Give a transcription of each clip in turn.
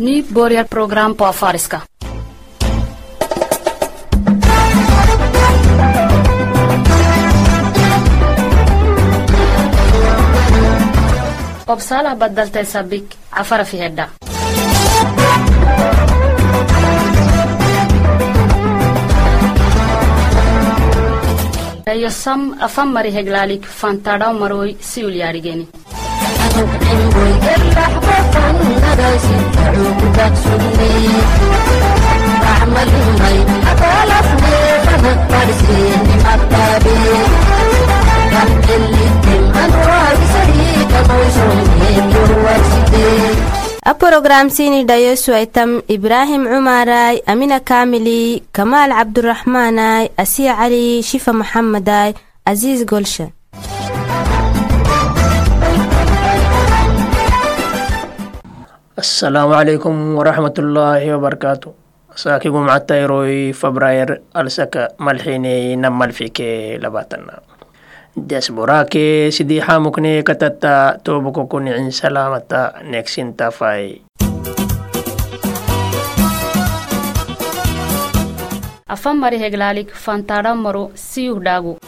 Nu börjar program på afariska. obsalah badaltay sabik cafara fi hedha eyo sam afan mari heglaalik fantadhaw maroy siul yaadhigeni a porogramsini dhayosu aitam ibraahim cumaray amina kaamili kamaal cabduraxmaanay asiya cali shifa maxamaday aziis golsha السلام عليكم ورحمة الله وبركاته. ساكيكم عتا يروي فبراير السكا ملحيني نمال فيك لباتنا. ديسبوراكي سيدي حاموكني كتتا توبكو كوني عن سلامتا نكسين تافاي. afan mari heglaalik مرو siyuh داغو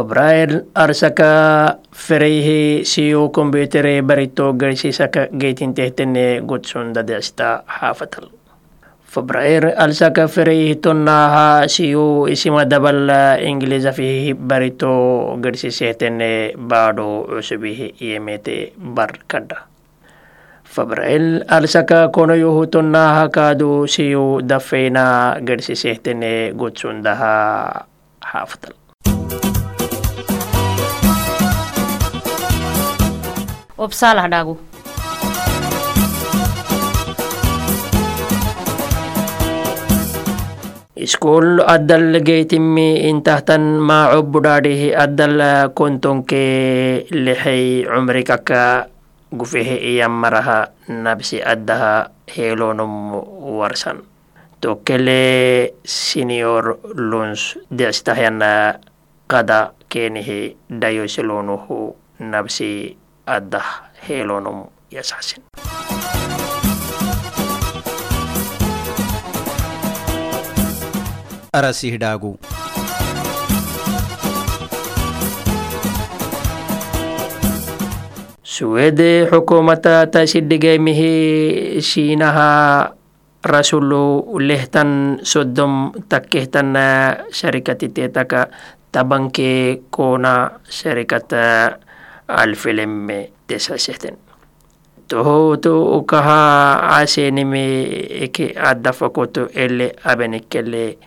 febraer arsaka fereyhe siyo kombyutere barito garsisaka geytintehtene gudsunda desta xaafatal febraer alsaka fereyhe tonnaha siyo isima dabal ingiliza fihi barito garsisehtene baado cusubihi yemete bar kadha febrael alsaka konoyohu tonnaha kaadu siyo dafeyna garsisehtene gudsundaha Opsalah dagu. Iskul addal geitimmi intahtan ma adal kontong ke lihai umri kaka gufihi iya maraha nabsi addaha helonum warsan. Tokele senior luns diastahyanna kada kenihi dayosilonuhu nabsi nabsi addah heelonum yasasin arasihdhaagu suwede xukumata tasidhigemihi shiinaha rasulu lehtan sodom takkehtan sharikatitetaka tabanke kona sharikata alfilemme tesaseten. Tuhutu ukaha asenimi eki addafakutu elle abenikelle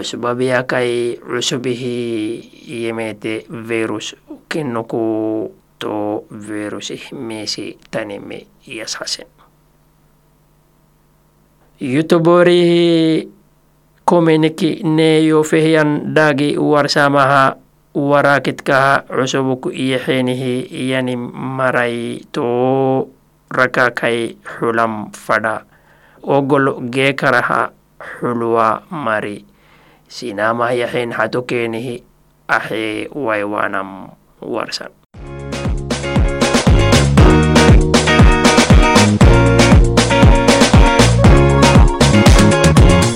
usubabia kai usubihi yemete virus kinnuku to virus mesi tanimi yasasen. Yutubori kumeniki ne yofihian dagi warsamaha warakitkaha cusubuku iyaxenihi yani maray to rakakai xulam fadha. Ogol geekaraha xulwa mari. Sinamah yaxen hato keenihi axe waywanam warsan.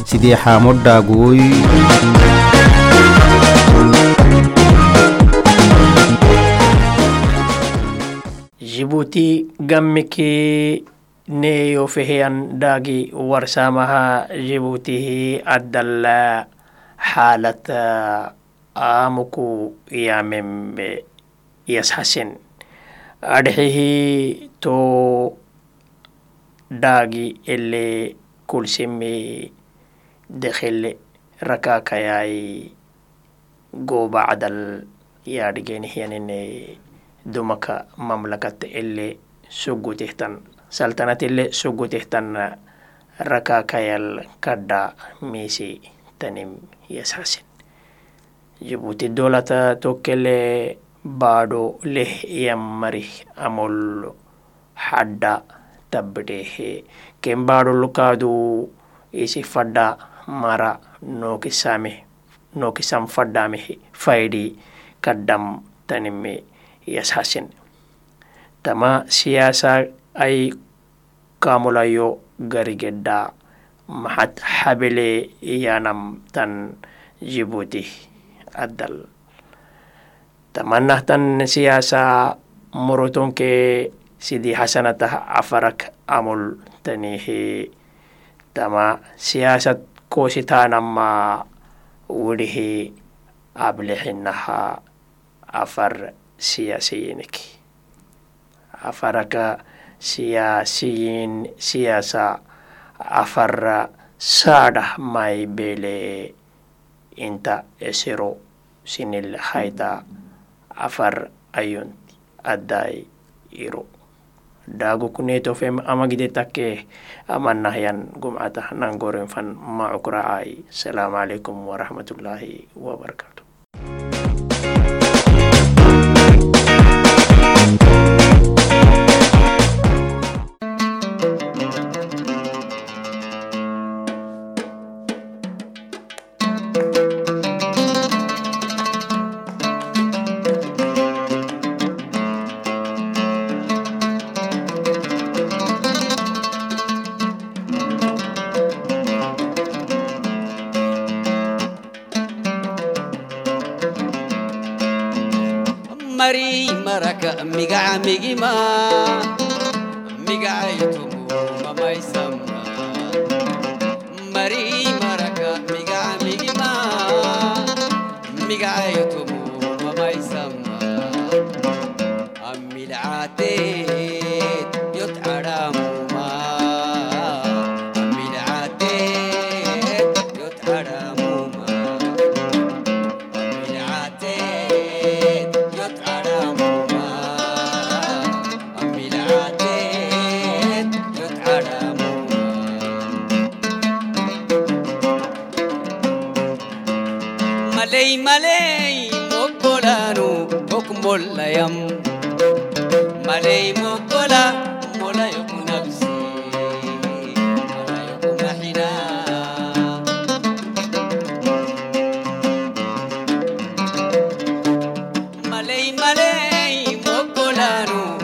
Sidii xaamodhaaguy jibuti gammiki neyo feheyan dagi warsamaha jibutihi addal xaalat aamuku yamembe yashasen adhehi to dagi ele kulsimi dekhele rakakayai goba cadal yaadhigenihyanine dumaka mamlakat elle soggotehtan saltanat elle soggotehtan rakakayal kadda meese tanim yasasin jibuuti dolata tokkele baado leh yammari amol hadda tabbidehe ken baado lukaadu isi fadda mara nookisame nookisan faddamehe faydi kaddam tanimme yashasin tama siyaasa ay kamulayo garigedda maxad habele yanam tan jibuti addal. Tamanah tan siyaasa murutunke sidi hasanata afarak amul tanihi. Tama siyasat kositanama wulihi ablixinaha afar siyasiyinik afaraka siyasiyin siyasa afar sadah mai bele inta esiro sinil haita afar ayun aday iro. Dagu kuneto fem amagide takke amannahyan gumata nangoren fan maukra ay assalamu alaikum warahmatullahi wabarakatuh Thank கோகோலாரும்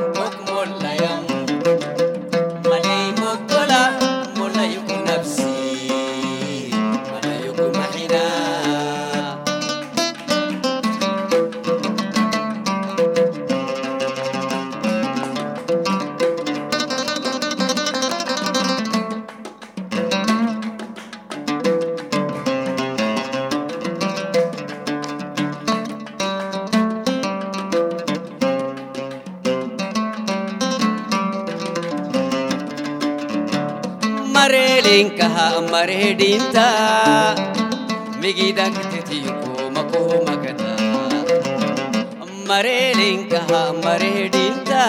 mareedhinta migidagtitiyuko makomakata mareelinkaha mareedhinta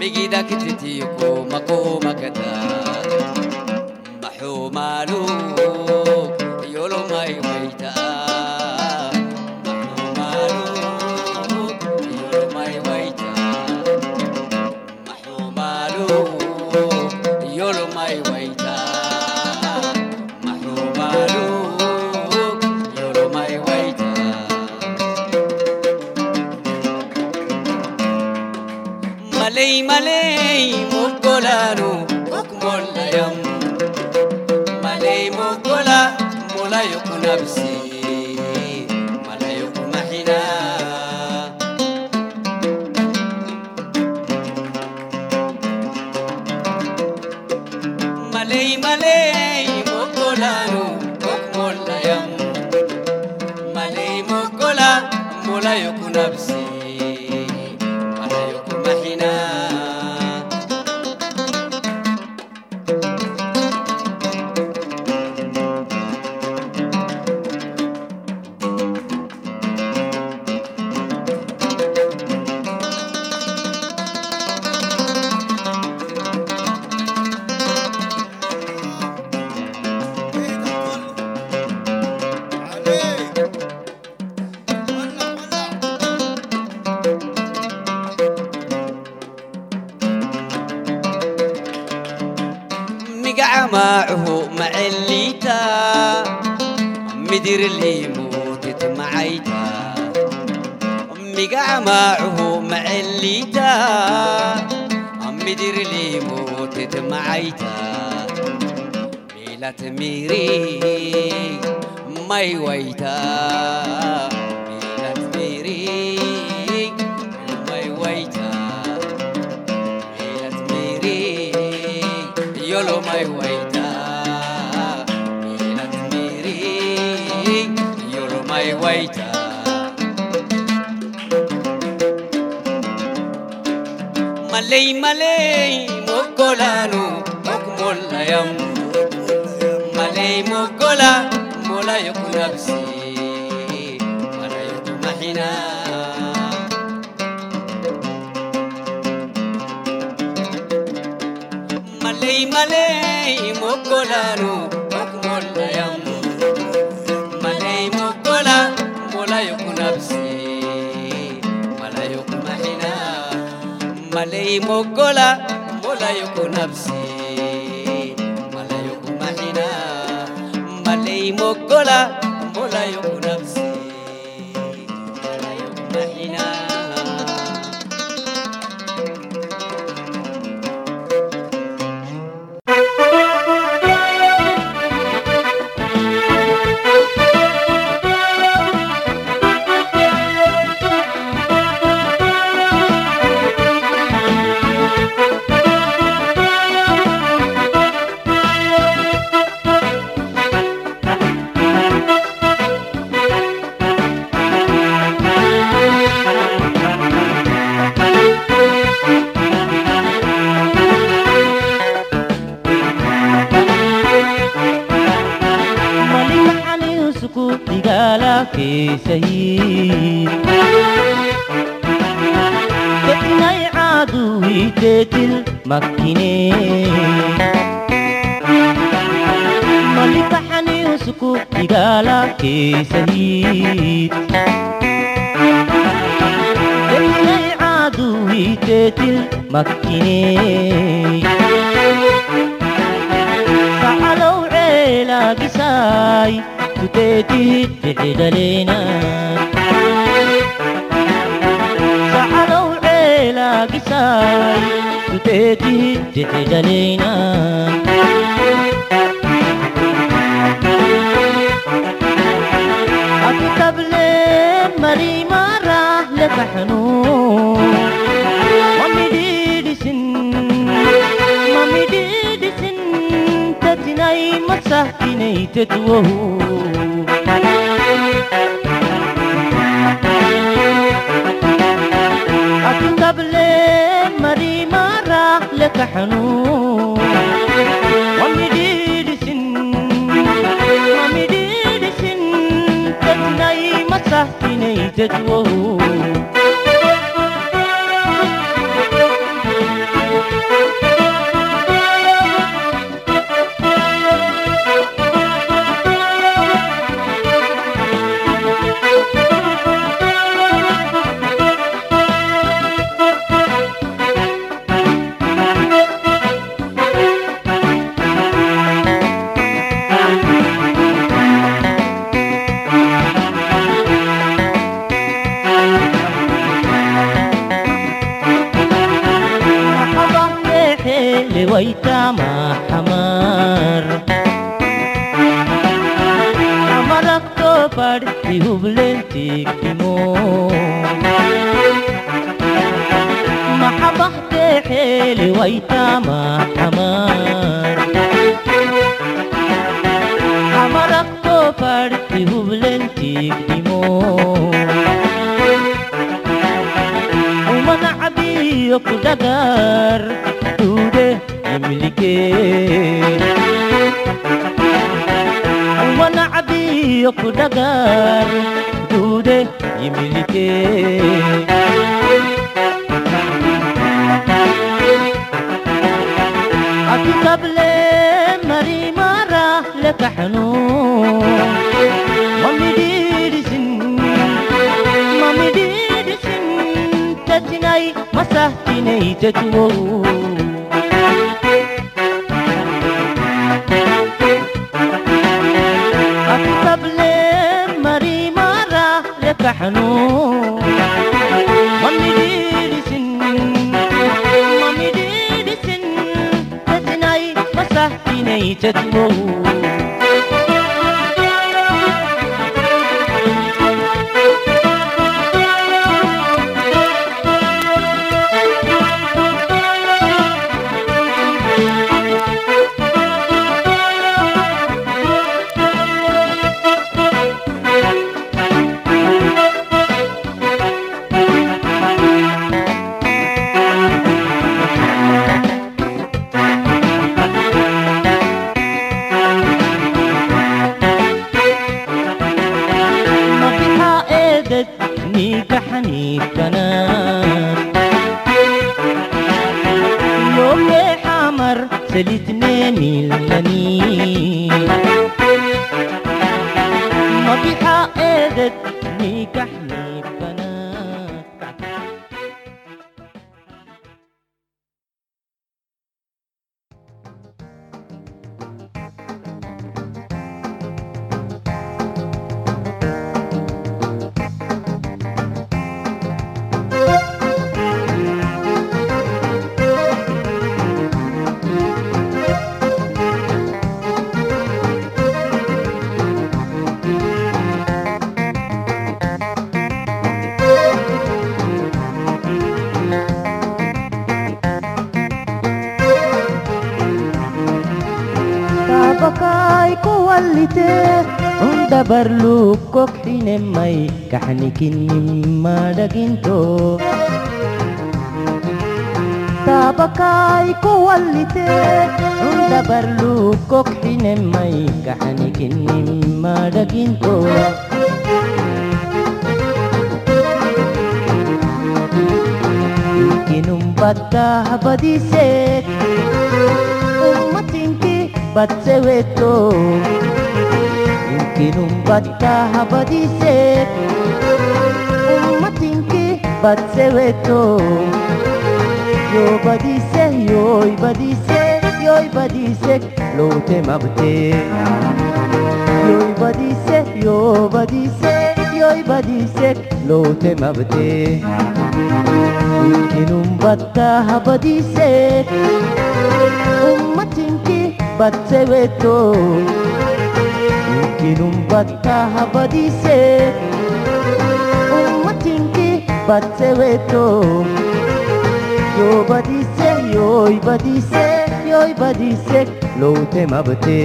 migidagtitiyuko makomakata steps. يرجع معه مع اللي تا عم لي موتت معيتا ميلات ميري ما ويتا ميلات ميري ما ويتا ميلات ميري يولو ما ويتا ميلات ميري يولو ما يويتا malay malay mokolanu mokmola yam malay mokola mola yokunabsi mala yokumahina malay malay malay mogola mola yoko nafsi mala yoko mahina malay mogola سيد تتنا عدوي تتل مكيني. ملك حني وسكو تقالك سيد تتنا عدوي تتل مكيني. بيتي تدلينا سحروا عيلا قساي بيتي تدلينا أكتب لي مريم مرة لفحنون مامي ديدي سن مامي ديدي سن تتناي مسه نيتت وهو أكتب لين مري مرة لك حنون ومدير سن ومدير سن تتناي مسحتي نيتت parte وبلنتي قدموه ومن عبيق دقر توده يملكين ومن عبيق دقر توده يملكين قبل تحنون مامي ديرسن مامي ديرسن تتناي مساهتني تتوون أكتب لمري مرة لك حنون مامي ديرسن مامي ديرسن تتناي مساهتني تتوون yoogee xamar selitneemilani mabixa eedad niiga تبرلوك كحين مي كحنكين مما دقنتو تابكاي كوالتي عند برلوك كحين مي كحنكين مما دقنتو Kinum bata habadisek Umatinki batseweto Umatinki batseweto kinumbata habadise ummatinki batseweto io badise io i badise yoy badise lote mabte yoy badise yo badise i badise lote mabte kinumbata habadise ummatinki batseweto kinum batta habadi se umatinki batse ve to yo badi se yo badi se yo badi se lo te mabte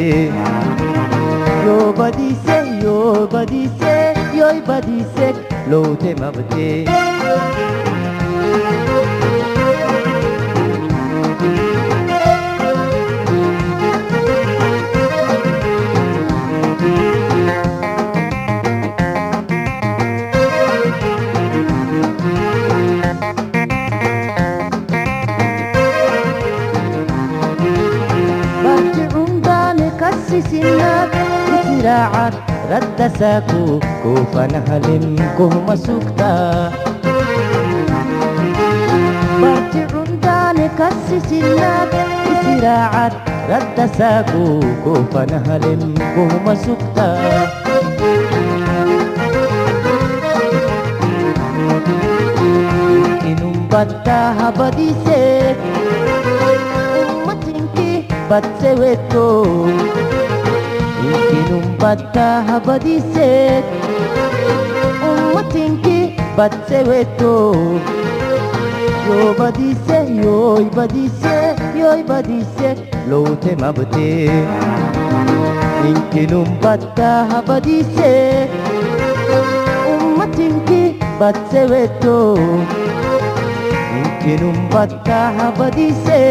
yo badi se yo badi se yo badi se lo te mabte مؤسس النبي ذراعك رد ساكو كوفنا هلمكو بارتي برجعون دانك السسنا ذراعك رد ساكو كوفنا هلمكو مسكتا إنم بدها بديسك أمتنكي بتسويتو Ummatinum batta habadi set Ummatinki batte weto Yo badise, yo badise, yo badise Lote mabte Inkinum batta habadise Ummatinki batte weto Inkinum batta habadise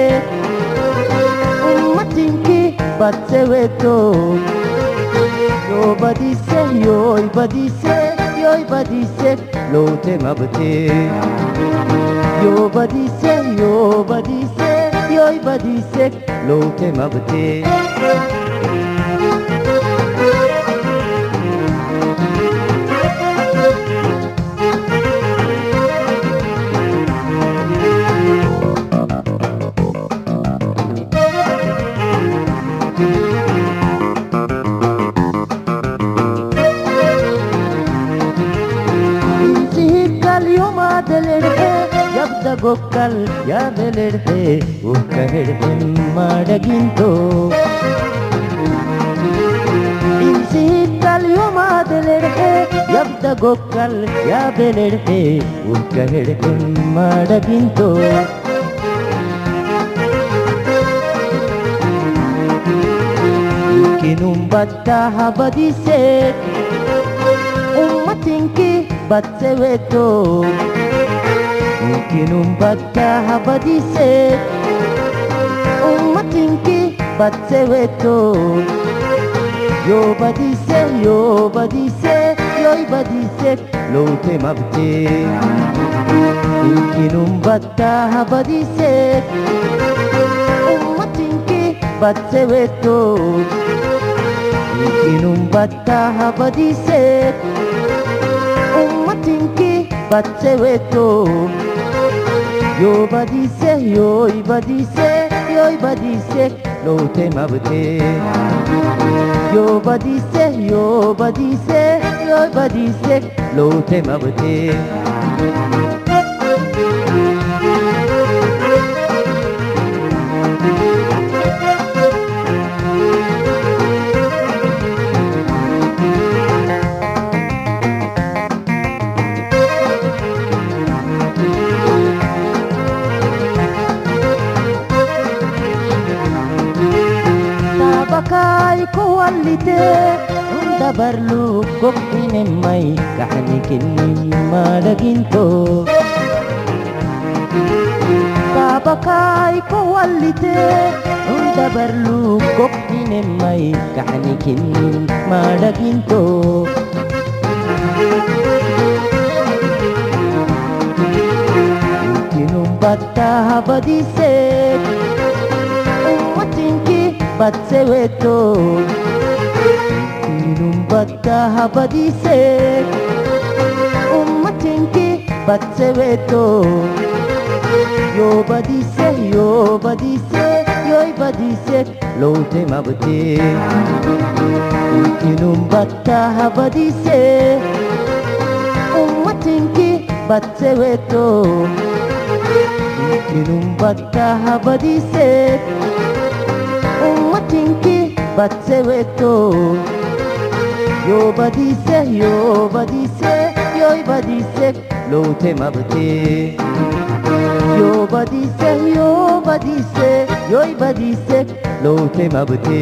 Ummatinki batte weto Yo body say, your body say, your body say, lote yo Your body say, your body. ಕಾದಲಿಡ್ದೆ ಯಬ್ದ ಗೊಕ್ಕಲ್ ಯಾದಲಿಡ್ದೆ ಉಕ್ಕ ಹಿಡ್ದೆ ನಿಮ್ಮಡಗಿಂತೋ ಕಲಿಯೋ ಮಾದಲಿಡ್ದೆ ಯಬ್ದ ಗೊಕ್ಕಲ್ ಯಾದಲಿಡ್ದೆ ಉಕ್ಕ ಹಿಡ್ದೆ ನಿಮ್ಮಡಗಿಂತೋ Kinum batta habadise Ummatinki batseweto Ummatinki batseweto Kinumbat ka habadise Umatinki bat seweto Yo badise, yo badise, yo badise Lote mabte Kinumbat ka habadise Umatinki bat seweto Kinumbat ka habadisip Umatingki bat seweto Your body say, your body say, your body say, no time abute. Your body say, your body say, your body say, te time abute. ಮಾಡಿದೆ ಉಂಡ ಬರ್ಲು ಕೊಪ್ಪಿನೆ ಮೈ ಕಾಣಿಕೆ ಮಾಡಗಿಂತೋ ಕಾಬಕಾಯಿ ಕೊವಲ್ಲಿದೆ ಉಂಡ ಬರ್ಲು ಕೊಪ್ಪಿನೆ ಮೈ ಕಾಣಿಕೆ ಮಾಡಗಿಂತೋ batta habadise Umatinki batseweto bakka habadise ummatinki batse beto yo badise yo badise yoy badise lote mabte inum bakka habadise ummatinki batse beto inum bakka habadise ummatinki batse beto yo badise yo badise yoy badise lote mabte yo badise yo badise yoy badise lote mabte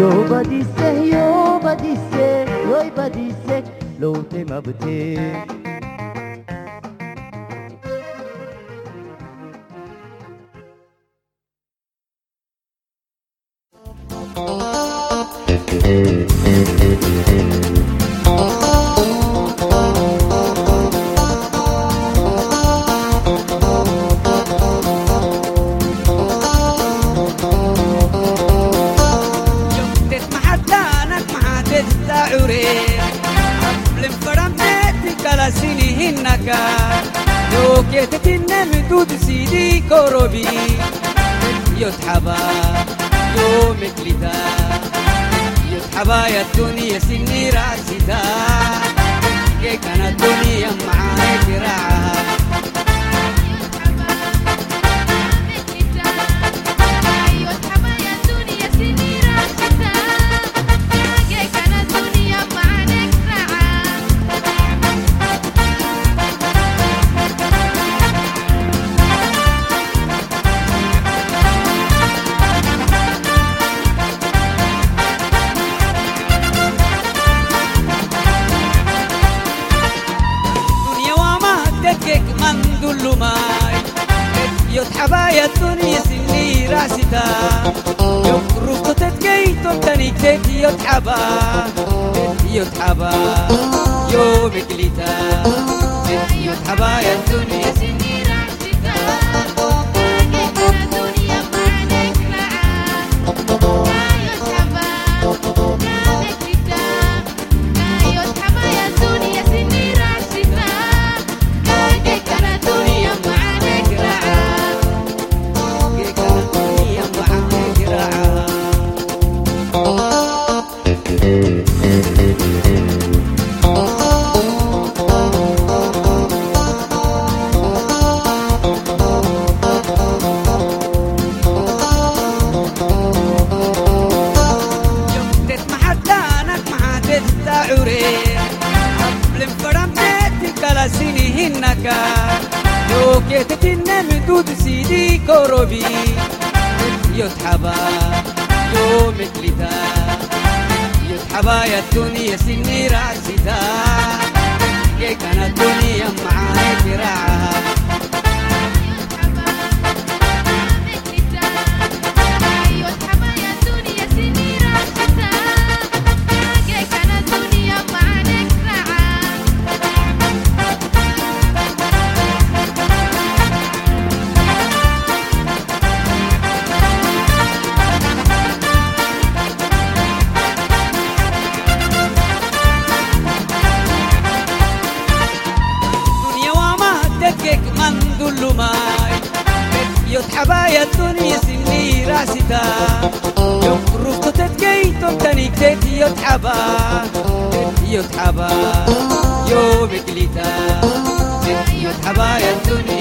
yo badise yo badise yoy badise lote mabte سيدي كوروبي يتحبا يومك لتا يتحبا يا الدنيا سني راستا كي كانت الدنيا معاك راعها يتحبا يا الدنيا سني راستا يقرب تتكي تبتني تك يتحبا يتحبا يومك لتا يتحبا يا الدنيا سني روبي يتحبا يوم كلتا يتحبا يا توني يا سن يتعبا يتعبا يوم يا الدنيا.